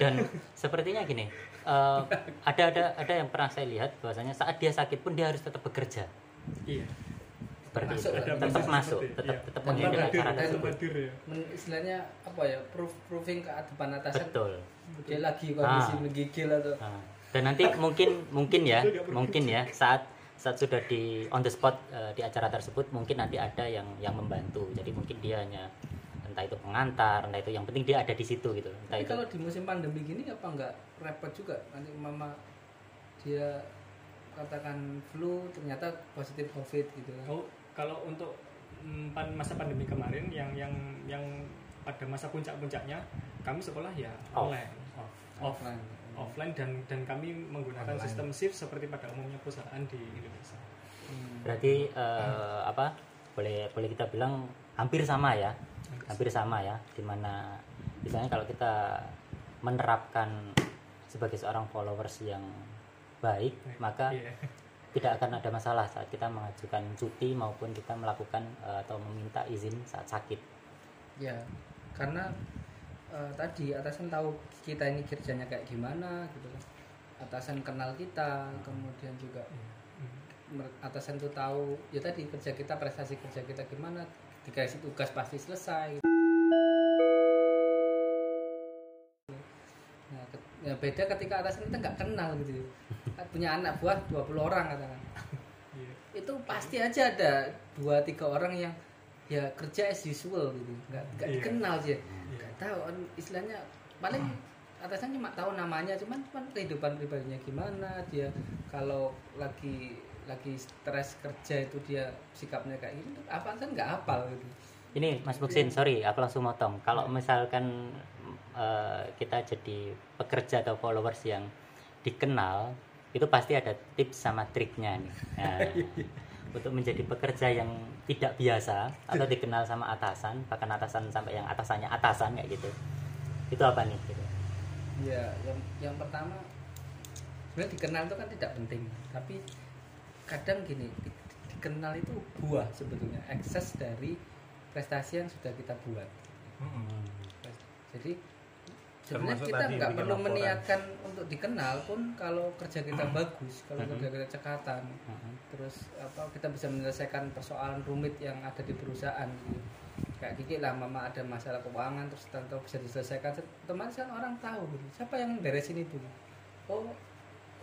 Dan sepertinya gini, eh, ada ada ada yang pernah saya lihat bahwasanya saat dia sakit pun dia harus tetap bekerja, iya Masuk. lah. tetap masuk, tetap iya. tetap mengikuti acara tersebut. ya. Men- istilahnya apa ya proof proving ke depan atasan Betul. dia lagi kondisi Ah. menggigil atau Nah, dan nanti <laughs> mungkin mungkin ya mungkin ya saat saat sudah di on the spot eh, di acara tersebut mungkin nanti ada yang yang membantu. Jadi mungkin dia hanya entah itu pengantar entah itu yang penting dia ada di situ gitu. Entah tapi itu. kalau di musim pandemi gini apa nggak repot juga. Nanti mama dia katakan flu ternyata positif covid gitu. Kan oh kalau untuk mm, masa pandemi kemarin yang yang yang pada masa puncak-puncaknya kami sekolah ya Off. online off off Offline. offline dan dan kami menggunakan Online. sistem shift seperti pada umumnya perusahaan di Indonesia. Hmm. Berarti eh, apa? Boleh boleh kita bilang hampir sama ya. Hampir sama ya. Di mana misalnya kalau kita menerapkan sebagai seorang followers yang baik, maka Iya. <laughs> tidak akan ada masalah saat kita mengajukan cuti maupun kita melakukan eh, atau meminta izin saat sakit. ya karena eh, tadi atasan tahu kita ini kerjanya kayak gimana gitu kan. Atasan kenal kita kemudian juga atasan tuh tahu ya tadi kerja kita prestasi kerja kita gimana. Dikasih tugas pasti selesai. nah, ya beda ketika atasan kita nggak kenal gitu. Punya anak buah 20 orang katakan. Iya. itu pasti aja ada dua tiga orang yang ya kerja as usual gitu. Nggak nggak Iya. dikenal sih. Nggak tahu kan istilahnya paling atasnya cuma tahu namanya cuman cuman kehidupan pribadinya gimana dia kalau lagi lagi stres kerja itu dia sikapnya kayak gini apa kan nggak hafal gitu. Ini Mas Buksin, sorry, aku langsung motong. Kalau misalkan eh, kita jadi pekerja atau followers yang dikenal, itu pasti ada tips sama triknya nih. Nah, <laughs> untuk menjadi pekerja yang tidak biasa atau dikenal sama atasan, bahkan atasan sampai yang atasannya atasan kayak gitu. Itu apa nih? Gitu. ya yang yang pertama sebenarnya dikenal itu kan tidak penting tapi kadang gini di- dikenal itu buah sebetulnya ekses dari prestasi yang sudah kita buat Mm-mm. jadi sebenarnya kita nggak perlu laporan. meniatkan untuk dikenal pun kalau kerja kita bagus kalau Mhm. kerja kita cekatan Mhm. terus apa kita bisa menyelesaikan persoalan rumit yang ada di perusahaan gitu. kayak Kiki lah mama ada masalah keuangan terus tentu bisa diselesaikan otomatis kan orang tahu gitu siapa yang beresin itu oh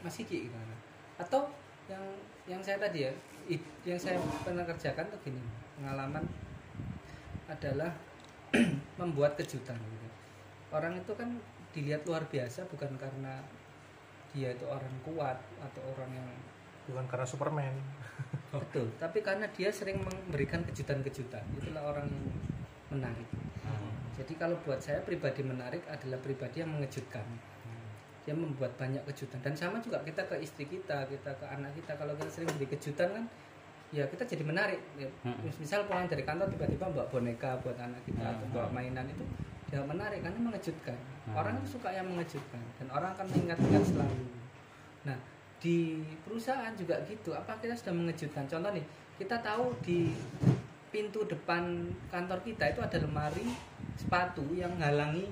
Mas Kiki gitu atau yang yang saya tadi ya yang saya pernah kerjakan tuh gini pengalaman adalah <clears throat> membuat kejutan gitu. Orang itu kan dilihat luar biasa bukan karena dia itu orang kuat atau orang yang bukan karena Superman Betul, <laughs> tapi karena dia sering memberikan kejutan-kejutan, itulah orang yang menarik. Jadi kalau buat saya pribadi menarik adalah pribadi yang mengejutkan. Dia membuat banyak kejutan dan sama juga kita ke istri kita, kita ke anak kita kalau kita sering beri kejutan kan ya kita jadi menarik. Ya, Hmm. Misal pulang dari kantor tiba-tiba bawa boneka buat anak kita Hmm. atau bawa mainan itu ya menarik karena mengejutkan. Hmm. Orang itu suka yang mengejutkan dan orang akan mengingat-ingat selalu. Nah, di perusahaan juga gitu apa kita sudah mengejutkan contoh nih kita tahu di pintu depan kantor kita itu ada lemari sepatu yang menghalangi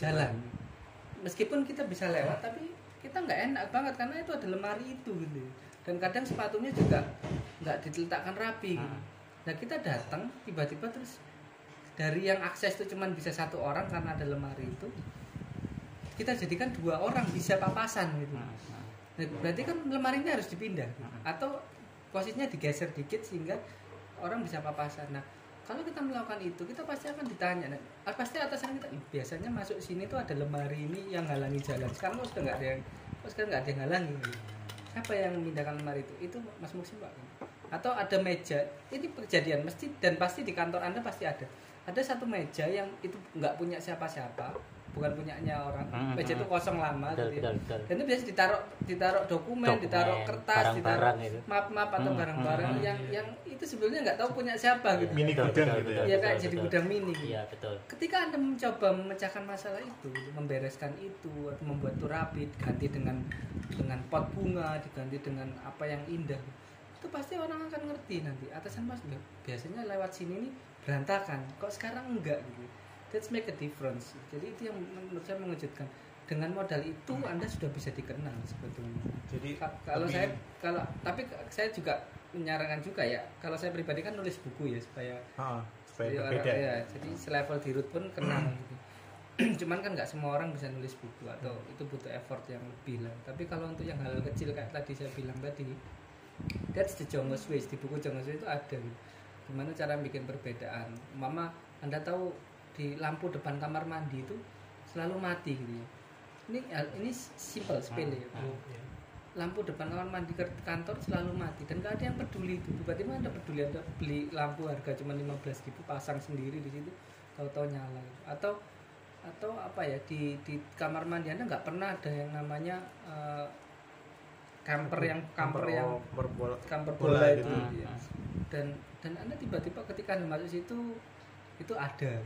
jalan meskipun kita bisa lewat tapi kita nggak enak banget karena itu ada lemari itu gitu dan kadang sepatunya juga nggak diletakkan rapi gitu. nah kita datang tiba-tiba terus dari yang akses itu cuma bisa satu orang karena ada lemari itu kita jadikan dua orang bisa papasan gitu Nah, berarti kan lemari ini harus dipindah atau posisinya digeser dikit sehingga orang bisa papasan. Nah, kalau kita melakukan itu, kita pasti akan ditanya. Nah, ah, pasti atasan kita "Ih, biasanya masuk sini tuh ada lemari ini yang halangi jalan. Sekarang sudah nggak ada yang, sekarang nggak ada yang halangi. Siapa yang memindahkan lemari itu? Itu Mas Muksin Pak. Atau ada meja, ini kejadian mesti dan pasti di kantor Anda pasti ada. Ada satu meja yang itu nggak punya siapa-siapa, bukan punyanya orang. Hmm, Meja itu hmm. kosong lama Betul, gitu ya betul, betul. dan itu biasa ditaruh ditaruh dokumen, Dokumen, ditaruh kertas ditaruh itu. map-map atau Hmm, barang-barang hmm, yang iya. yang itu sebenarnya nggak tahu punya siapa gitu Mini Betul, gudang betul, gitu ya. betul, ya kayak betul, jadi betul. gudang mini gitu. Iya, betul. ketika anda mencoba memecahkan masalah itu membereskan itu atau membuat itu rapi diganti dengan dengan pot bunga diganti dengan apa yang indah itu pasti orang akan ngerti nanti atasan mas "Loh, biasanya lewat sini nih berantakan. Kok sekarang enggak gitu? That's make a difference. Jadi itu yang menurut saya mengejutkan. Dengan modal itu anda sudah bisa dikenal sebetulnya. Jadi Ka- kalau lebih- saya kalau tapi saya juga menyarankan juga ya kalau saya pribadi kan nulis buku ya supaya Ah, supaya jadi berbeda orang- ya, jadi selevel dirut pun kenal gitu. <clears throat> cuman kan nggak semua orang bisa nulis buku atau itu butuh effort yang lebih lah. Tapi kalau untuk yang hal kecil kayak tadi saya bilang tadi that's the Jongos Ways di buku Jongos Ways itu ada gitu. Gimana cara bikin perbedaan mama anda tahu di lampu depan kamar mandi itu selalu mati gitu ya ini ini simple sepele ya. Oh, iya. lampu depan kamar mandi kantor selalu mati dan gak ada yang peduli itu tiba-tiba anda peduli anda beli lampu harga cuma 15.000 pasang sendiri di situ tahu-tahu nyala atau atau apa ya di di kamar mandi anda nggak pernah ada yang namanya eh, camper yang camper yang berbola camper bola bola, gitu. itu Hmm. ya. dan dan anda tiba-tiba ketika anda masuk situ itu ada.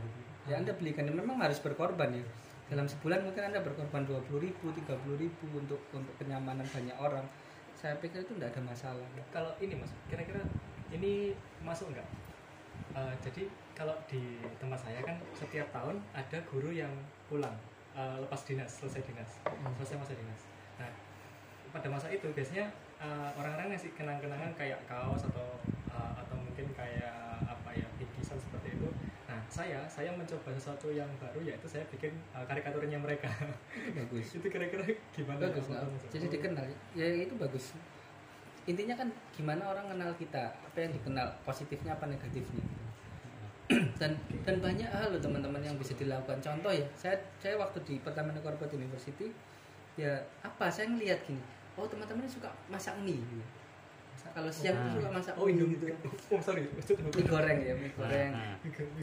Ya anda belikan. Memang harus berkorban ya. Dalam sebulan mungkin anda berkorban dua puluh ribu tiga ribu untuk untuk kenyamanan banyak orang. Saya pikir itu tidak ada masalah. Kalau ini mas kira-kira ini masuk nggak? Eh, jadi kalau di tempat saya kan setiap tahun ada guru yang pulang. Eh, lepas dinas selesai dinas. Selesai masa dinas. Nah pada masa itu biasanya eh, orang-orang ngasih kenang-kenangan kayak kaos atau atau mungkin kayak apa ya bingkisan seperti itu. Nah saya saya mencoba sesuatu yang baru yaitu saya bikin eh, karikaturnya mereka. Bagus. <laughs> Itu kira-kira gimana bagus nggak? jadi dikenal ya itu bagus. Intinya kan gimana orang kenal kita? Apa yang dikenal? Positifnya apa negatifnya? <clears throat> Dan dan banyak hal loh teman-teman yang bisa dilakukan. Contoh ya saya saya waktu di Pertamina Corporate University ya apa? Saya ngelihat gini oh teman-teman suka masak mie. Masak- kalau siang Ah. tuh suka masak. Oh mie Indomie gitu oh sorry. Mie goreng ya mie goreng. Nah,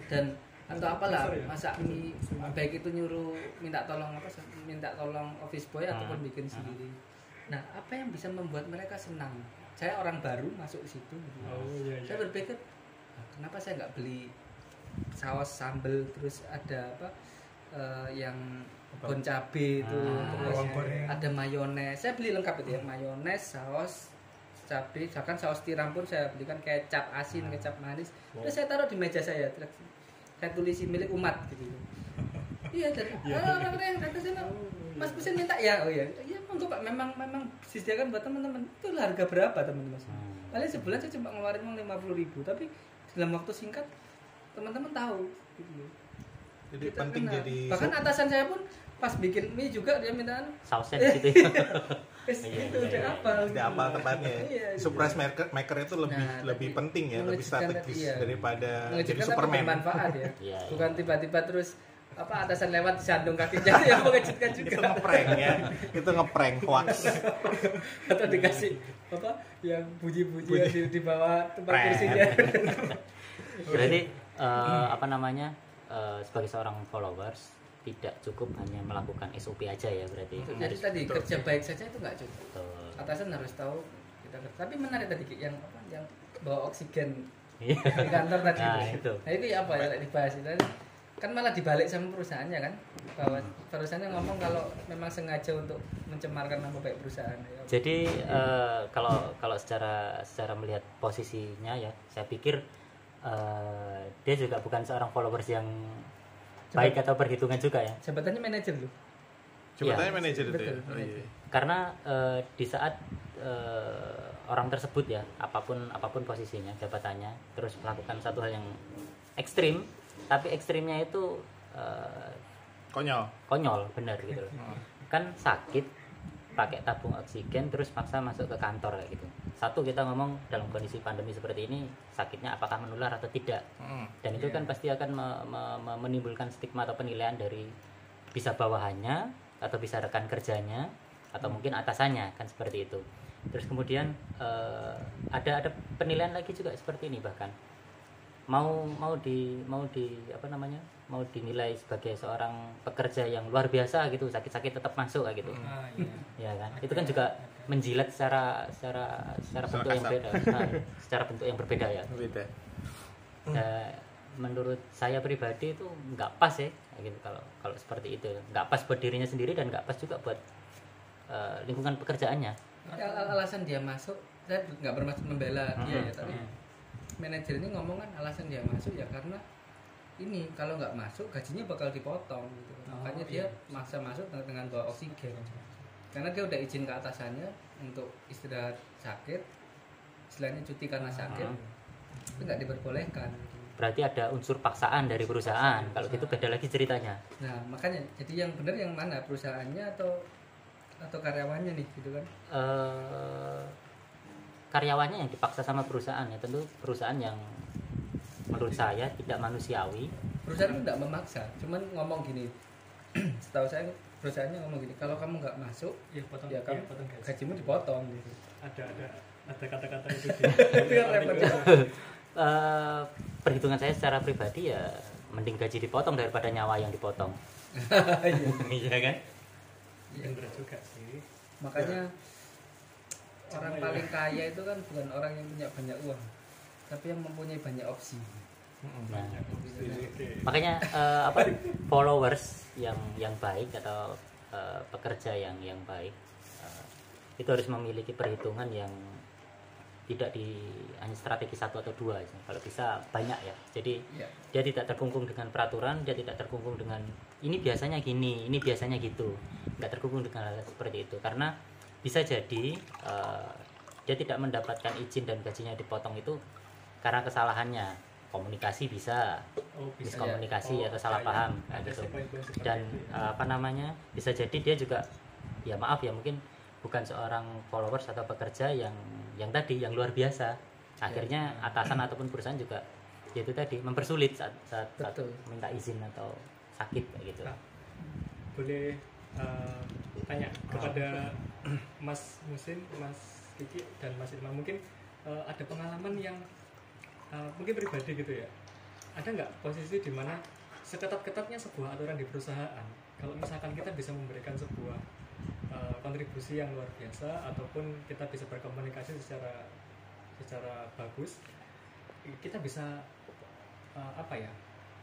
dan atau apalah Sorry ya. masak mie baik itu nyuruh minta tolong apa minta tolong office boy ataupun bikin Ah. sendiri. Nah apa yang bisa membuat mereka senang? Saya orang baru masuk situ. Gitu. oh iya iya. Saya berpikir "Ah, kenapa saya nggak beli saus sambel terus ada apa eh, yang bon cabe itu Ah. terus ada mayones saya beli lengkap itu ya mayones saus cabe bahkan saus tiram pun saya belikan kecap asin kecap manis. Terus saya taruh di meja saya terus saya tulisi milik umat gitu. <laughs> Iya dan orang-orang yang datang sana mas pesen minta. Ya oh iya. Iya monggo pak. Memang memang disediakan buat teman-teman. Itu harga berapa teman-teman? Hmm. paling sebulan saya cuma ngeluarin uang lima puluh ribu. Tapi dalam waktu singkat teman-teman tahu gitu. Loh. jadi Kita penting kenal. jadi bahkan atasan saya pun pas bikin mie juga dia minta anu, sausnya di situ ya. "Wes, <laughs> Iya, itu iya, udah iya. apa tidak apa tempatnya ya. Iya, iya. surprise maker, maker itu lebih Nah, lebih penting ya lebih strategis iya. daripada jadi superman bermanfaat ya <laughs> Iya, iya. bukan tiba-tiba terus apa atasan lewat disandung kakinya yang mengejutkan itu juga ngeprank ya itu ngeprank hoax <laughs> atau dikasih apa yang puji-puji di, di bawah tempat Prank. kursinya <laughs> berarti eh, apa namanya eh, sebagai seorang followers tidak cukup hanya melakukan SOP aja ya berarti. Jadi harus tadi kerja baik saja itu nggak cukup. Betul. atasan harus tahu kita tapi menarik tadi yang apa yang bawa oksigen Iya. di kantor tadi Nah, itu. nah itu apa ya dibahas itu. Kan malah dibalik sama perusahaannya kan? Bahwa perusahaannya ngomong kalau memang sengaja untuk mencemarkan nama baik perusahaan ya. Jadi eh, kalau kalau secara secara melihat posisinya ya, saya pikir eh, dia juga bukan seorang followers yang baik atau perhitungan juga ya. jabatannya manajer loh Coba Iya. tanya manajer itu ya oh, iya. Karena eh, di saat eh, orang tersebut ya, apa pun apa pun posisinya, jabatannya, terus melakukan satu hal yang ekstrim, tapi ekstrimnya itu eh, konyol konyol benar gitu loh. kan sakit pakai tabung oksigen terus paksa masuk ke kantor kayak gitu. Satu kita ngomong dalam kondisi pandemi seperti ini sakitnya apakah menular atau tidak. Mm. dan itu kan pasti akan me- me- me- menimbulkan stigma atau penilaian dari bisa bawahannya atau bisa rekan kerjanya atau mungkin atasannya kan seperti itu. Terus kemudian eh, ada ada penilaian lagi juga seperti ini bahkan. Mau mau di mau di apa namanya mau dinilai sebagai seorang pekerja yang luar biasa gitu sakit-sakit tetap masuk kayak gitu. Ah iya. Ya kan? Itu kan juga menjilat secara secara secara bentuk yang kasar. beda. Nah, secara bentuk yang berbeda ya. Beda. Ya, menurut saya pribadi itu nggak pas ya kayak gitu. Kalau kalau seperti itu. Nggak pas buat dirinya sendiri dan nggak pas juga buat eh, lingkungan pekerjaannya. Al- al- alasan dia masuk saya nggak bermaksud membela dia ya tapi Hmm. manajer ini ngomong kan alasan dia masuk ya karena ini kalau nggak masuk gajinya bakal dipotong gitu. Oh, makanya dia iya. maksa masuk dengan- dengan bawa oksigen. Karena dia udah izin ke atasannya untuk istirahat sakit istilahnya cuti karena sakit itu nggak diperbolehkan. Berarti ada unsur paksaan dari perusahaan. Kalau gitu beda lagi ceritanya. Nah makanya jadi yang benar yang mana? Perusahaannya atau atau karyawannya nih gitu kan? Eh karyawannya yang dipaksa sama perusahaan ya. Tentu perusahaan yang menurut saya tidak manusiawi. Perusahaan itu nggak memaksa. Cuman ngomong gini <clears throat> setahu saya perusahaannya ngomong gini kalau kamu nggak masuk iya potong ya iya, kamu potong gaji. gajimu dipotong gitu. Ada ada ada kata-kata itu <laughs> itu yang repot. <laughs> Eh, perhitungan saya secara pribadi ya mending gaji dipotong daripada nyawa yang dipotong. <laughs> Iya. Kan? Bener juga sih. Makanya orang paling kaya itu kan bukan orang yang punya banyak uang tapi yang mempunyai banyak opsi. Nah Oke. makanya eh, apa followers yang yang baik atau eh, pekerja yang yang baik eh, itu harus memiliki perhitungan yang tidak di hanya strategi satu atau dua aja. kalau bisa banyak ya. Jadi ya dia tidak terkungkung dengan peraturan dia tidak terkungkung dengan ini biasanya gini ini biasanya gitu. Nggak terkungkung dengan hal seperti itu. Karena bisa jadi eh, dia tidak mendapatkan izin dan gajinya dipotong itu karena kesalahannya komunikasi bisa oh bisa miskomunikasi Oh, atau salah ya, paham ya. Ada gitu dan ya. eh, apa namanya bisa jadi dia juga ya maaf ya mungkin bukan seorang followers atau pekerja yang yang tadi yang luar biasa akhirnya atasan ataupun perusahaan juga ya itu tadi mempersulit saat, saat, saat Betul. minta izin atau sakit kayak gitu Nah, boleh eh, tanya kepada Mas Musin, Mas Kiki dan Mas Irma mungkin eh, ada pengalaman yang eh, mungkin pribadi gitu ya. Ada nggak posisi di mana seketat-ketatnya sebuah aturan di perusahaan kalau misalkan kita bisa memberikan sebuah eh, kontribusi yang luar biasa ataupun kita bisa berkomunikasi secara secara bagus kita bisa eh, apa ya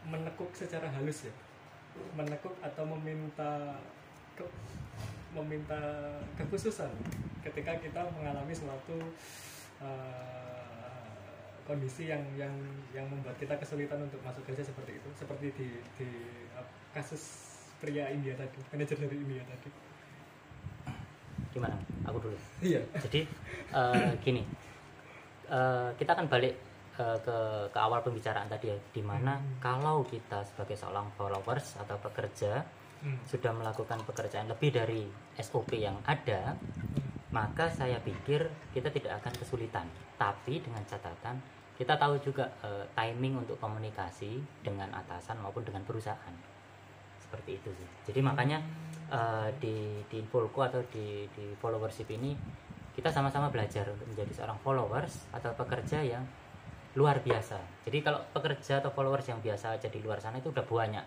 menekuk secara halus ya? Menekuk atau meminta ke, meminta kekhususan ketika kita mengalami suatu eh, kondisi yang yang yang membuat kita kesulitan untuk masuk kerja seperti itu seperti di di kasus pria India tadi manajer dari India tadi. Gimana? Aku dulu. Iya. Jadi eh, gini. Eh, kita akan balik eh, ke ke awal pembicaraan tadi ya di mana kalau kita sebagai seorang followers atau pekerja Hmm. sudah melakukan pekerjaan lebih dari SOP yang ada maka saya pikir kita tidak akan kesulitan. Tapi dengan catatan kita tahu juga eh, timing untuk komunikasi dengan atasan maupun dengan perusahaan. Seperti itu sih. Jadi makanya eh, di di Infolco atau di di followership ini kita sama-sama belajar untuk menjadi seorang followers atau pekerja yang luar biasa. Jadi kalau pekerja atau followers yang biasa aja di luar sana itu udah banyak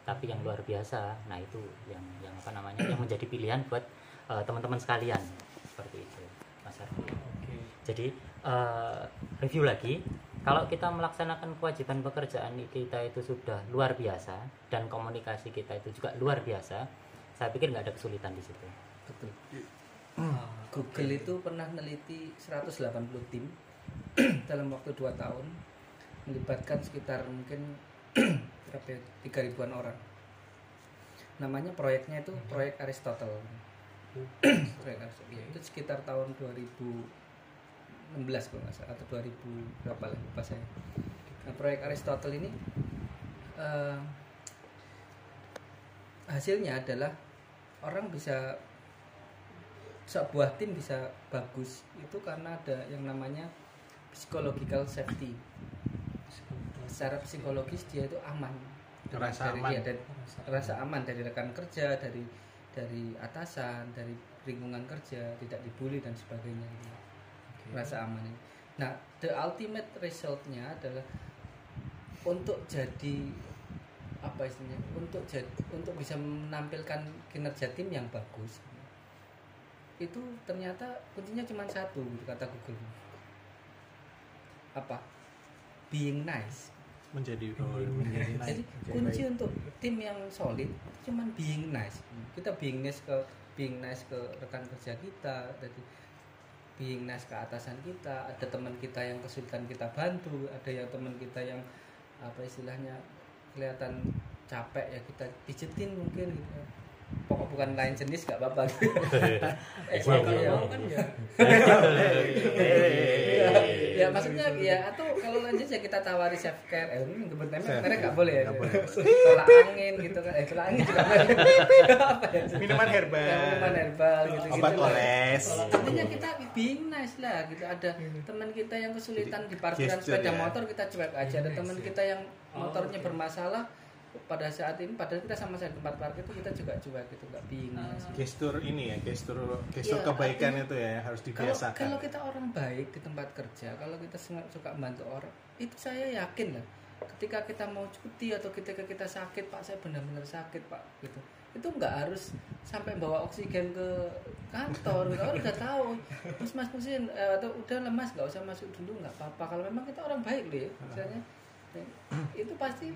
tapi yang luar biasa nah itu yang yang apa namanya yang menjadi pilihan buat eh, teman-teman sekalian. Seperti itu Mas Arfi oke. Jadi eh, review lagi. Kalau kita melaksanakan kewajiban pekerjaan kita itu sudah luar biasa dan komunikasi kita itu juga luar biasa saya pikir nggak ada kesulitan di situ. Betul. Ah, Google itu pernah meneliti 180 tim <clears throat> dalam waktu 2 tahun melibatkan sekitar mungkin <clears throat> berapa ya, 3 ribuan orang. Namanya proyeknya itu proyek Aristotle. <clears throat> Proyek Aristotle. Ya, itu sekitar tahun 2016 kalau nggak salah atau 2000 berapa lah lupa saya nah, proyek Aristotle ini eh, hasilnya adalah orang bisa sebuah tim bisa bagus itu karena ada yang namanya psychological safety secara psikologis dia itu aman Rasa dari, aman. iya, dari- rasa aman dari rekan kerja dari dari atasan dari lingkungan kerja tidak dibully dan sebagainya gitu. Rasa aman ini. Nah the ultimate resultnya adalah untuk jadi apa istilahnya untuk jadi untuk bisa menampilkan kinerja tim yang bagus itu ternyata kuncinya cuma satu gitu kata Google. Apa? Being nice. Menjadi oh, menjadi naik. jadi kunci untuk tim yang solid itu cuman being nice. Kita being nice ke being nice ke rekan kerja kita jadi being nice ke atasan kita ada teman kita yang kesulitan kita bantu ada yang teman kita yang apa istilahnya kelihatan capek ya kita pijetin mungkin gitu pokok bukan lain jenis gak apa-apa. Gitu. <laughs> eh, kalau iya. mau kan ya. Ya, <laughs> ya maksudnya ya atau kalau lanjut ya kita tawari self care. Eh ini Self mereka nggak boleh ya? Tolak angin gitu kan. Eh tolak angin juga <laughs> ya? Minuman herbal. Ya, minuman herbal gitu gitu obat oles. Artinya kita being nice lah gitu. Ada teman kita yang kesulitan di parkiran sepeda ya. motor kita cuek aja. Ada teman kita yang motornya bermasalah pada saat ini padahal kita sama sama di tempat parkir itu kita juga cuek gitu nggak being nice gestur ini ya gestur gestur Iya, kebaikan artinya- itu ya harus kalau dibiasakan. kalau kita orang baik di tempat kerja kalau kita suka suka membantu orang itu saya yakin lah. Ketika kita mau cuti atau ketika kita sakit pak saya benar-benar sakit pak gitu. Itu nggak harus sampai bawa oksigen ke kantor kita udah tahu mas mas mesin eh, atau udah lemas nggak usah masuk dulu nggak apa-apa. Kalau memang kita orang baik ya misalnya itu pasti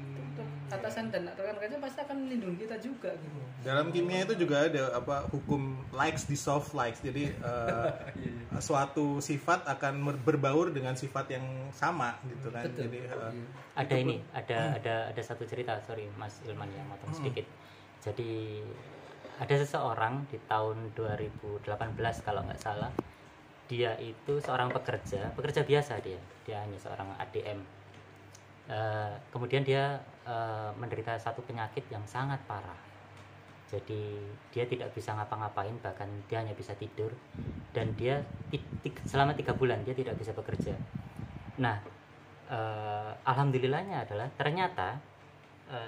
atasan dan rekan kerja pasti akan melindungi kita juga gitu Dalam kimia itu juga ada apa hukum likes dissolve likes. Jadi eh, <laughs> suatu sifat akan berbaur dengan sifat yang sama gitu kan. betul Jadi Iya. ada ini ada ada ada satu cerita sorry Mas Ilman yang motong sedikit jadi ada seseorang di tahun 2018 kalau nggak salah dia itu seorang pekerja pekerja biasa dia dia hanya seorang ADM Eh, kemudian dia eh, menderita satu penyakit yang sangat parah. Jadi dia tidak bisa ngapa-ngapain bahkan dia hanya bisa tidur. Dan dia selama tiga bulan dia tidak bisa bekerja. Nah eh, alhamdulillahnya adalah ternyata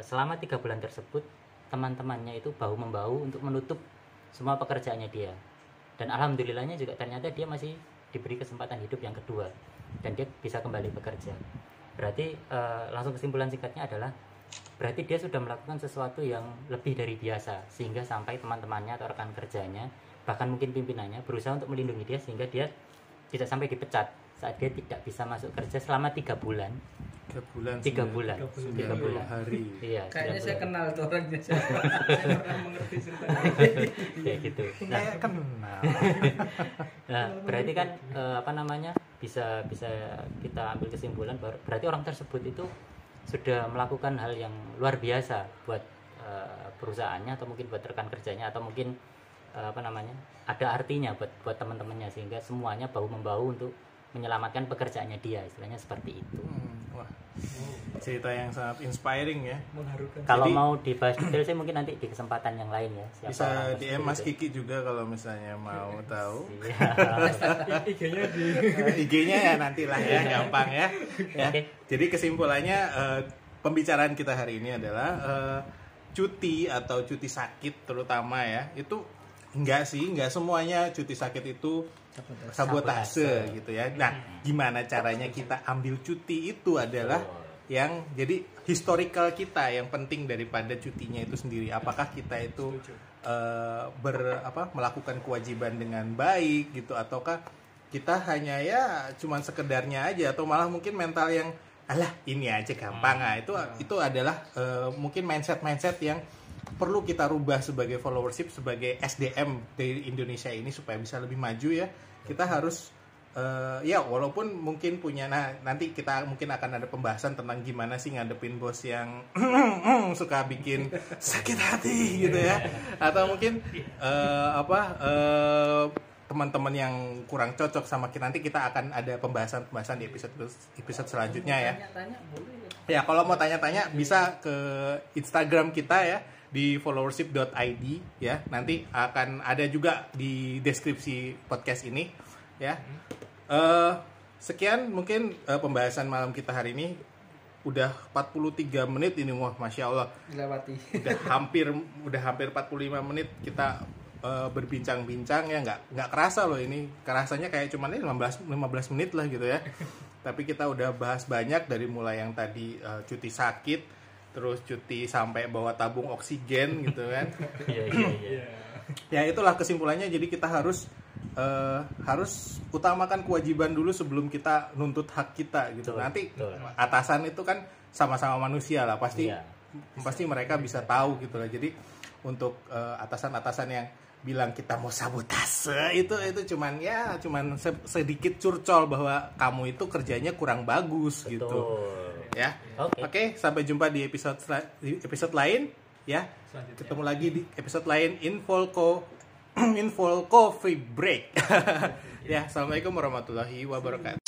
selama tiga bulan tersebut teman-temannya itu bahu membahu untuk menutup semua pekerjaannya dia. Dan alhamdulillahnya juga ternyata dia masih diberi kesempatan hidup yang kedua. Dan dia bisa kembali bekerja berarti eh, langsung kesimpulan singkatnya adalah berarti dia sudah melakukan sesuatu yang lebih dari biasa sehingga sampai teman-temannya atau rekan kerjanya bahkan mungkin pimpinannya berusaha untuk melindungi dia sehingga dia tidak sampai dipecat saat dia tidak bisa masuk kerja selama tiga bulan tiga bulan. tiga bulan Tiga bulan. hari. iya kayaknya saya kenal tuh orangnya <laughs> saya pernah mengerti ceritanya kayak gitu nah, Kayak kenal. Nah, berarti kan eh, apa namanya bisa bisa kita ambil kesimpulan bahwa berarti orang tersebut itu sudah melakukan hal yang luar biasa buat eh, perusahaannya atau mungkin buat rekan kerjanya atau mungkin eh, apa namanya ada artinya buat buat teman-temannya sehingga semuanya bahu membahu untuk menyelamatkan pekerjaannya dia istilahnya seperti itu. Hmm, wah, cerita yang sangat inspiring ya. mengharukan Kalau Jadi- mau dibahas detail saya mungkin nanti di kesempatan yang lain ya. siapa Bisa DM Mas itu. Kiki juga kalau misalnya mau <laughs> tahu. Iya. <laughs> IG-nya di <laughs> IG-nya ya nantilah ya, gampang ya. ya. Jadi kesimpulannya eh, pembicaraan kita hari ini adalah eh, cuti atau cuti sakit terutama ya. Itu enggak sih, enggak semuanya cuti sakit itu sabotase Sabotase. gitu ya. Nah, gimana caranya kita ambil cuti itu adalah yang jadi historical kita yang penting daripada cutinya itu sendiri. Apakah kita itu eh, ber apa melakukan kewajiban dengan baik gitu ataukah kita hanya ya cuman sekedarnya aja atau malah mungkin mental yang alah ini aja gampang ah itu itu adalah eh, mungkin mindset mindset yang perlu kita rubah sebagai followership sebagai SDM dari Indonesia ini supaya bisa lebih maju ya. Kita harus eh, ya walaupun mungkin punya nah nanti kita mungkin akan ada pembahasan tentang gimana sih ngadepin bos yang <clears throat> suka bikin sakit hati gitu ya. Atau mungkin eh, apa eh, teman-teman yang kurang cocok sama kita. Nanti kita akan ada pembahasan-pembahasan di episode episode selanjutnya ya. Boleh Ya, kalau mau tanya-tanya bisa ke Instagram kita ya di followership.id ya. Nanti akan ada juga di deskripsi podcast ini ya. Eh, sekian mungkin eh, pembahasan malam kita hari ini. Udah 43 menit ini wah masya Allah. Dilewati. Udah <laughs> hampir udah hampir 45 menit kita eh, berbincang-bincang ya. Nggak nggak kerasa loh ini. Kerasanya kayak cuman ini 15 15 menit lah gitu ya. <laughs> Tapi kita udah bahas banyak dari mulai yang tadi eh, cuti sakit terus cuti sampai bawa tabung oksigen gitu kan <laughs> Iya iya iya. ya itulah kesimpulannya jadi kita harus eh, harus utamakan kewajiban dulu sebelum kita nuntut hak kita gitu Betul, nanti betul. atasan itu kan sama-sama manusia lah pasti Iya. pasti mereka bisa tahu gitu lah jadi untuk eh, atasan-atasan yang bilang kita mau sabotase itu itu cuman ya cuman se- sedikit curcol bahwa kamu itu kerjanya kurang bagus gitu Betul. Ya Oke. oke sampai jumpa di episode di episode lain ya Selanjutnya. ketemu lagi di episode lain Infolco <clears throat> Infolco free break <laughs> ya assalamualaikum warahmatullahi wabarakatuh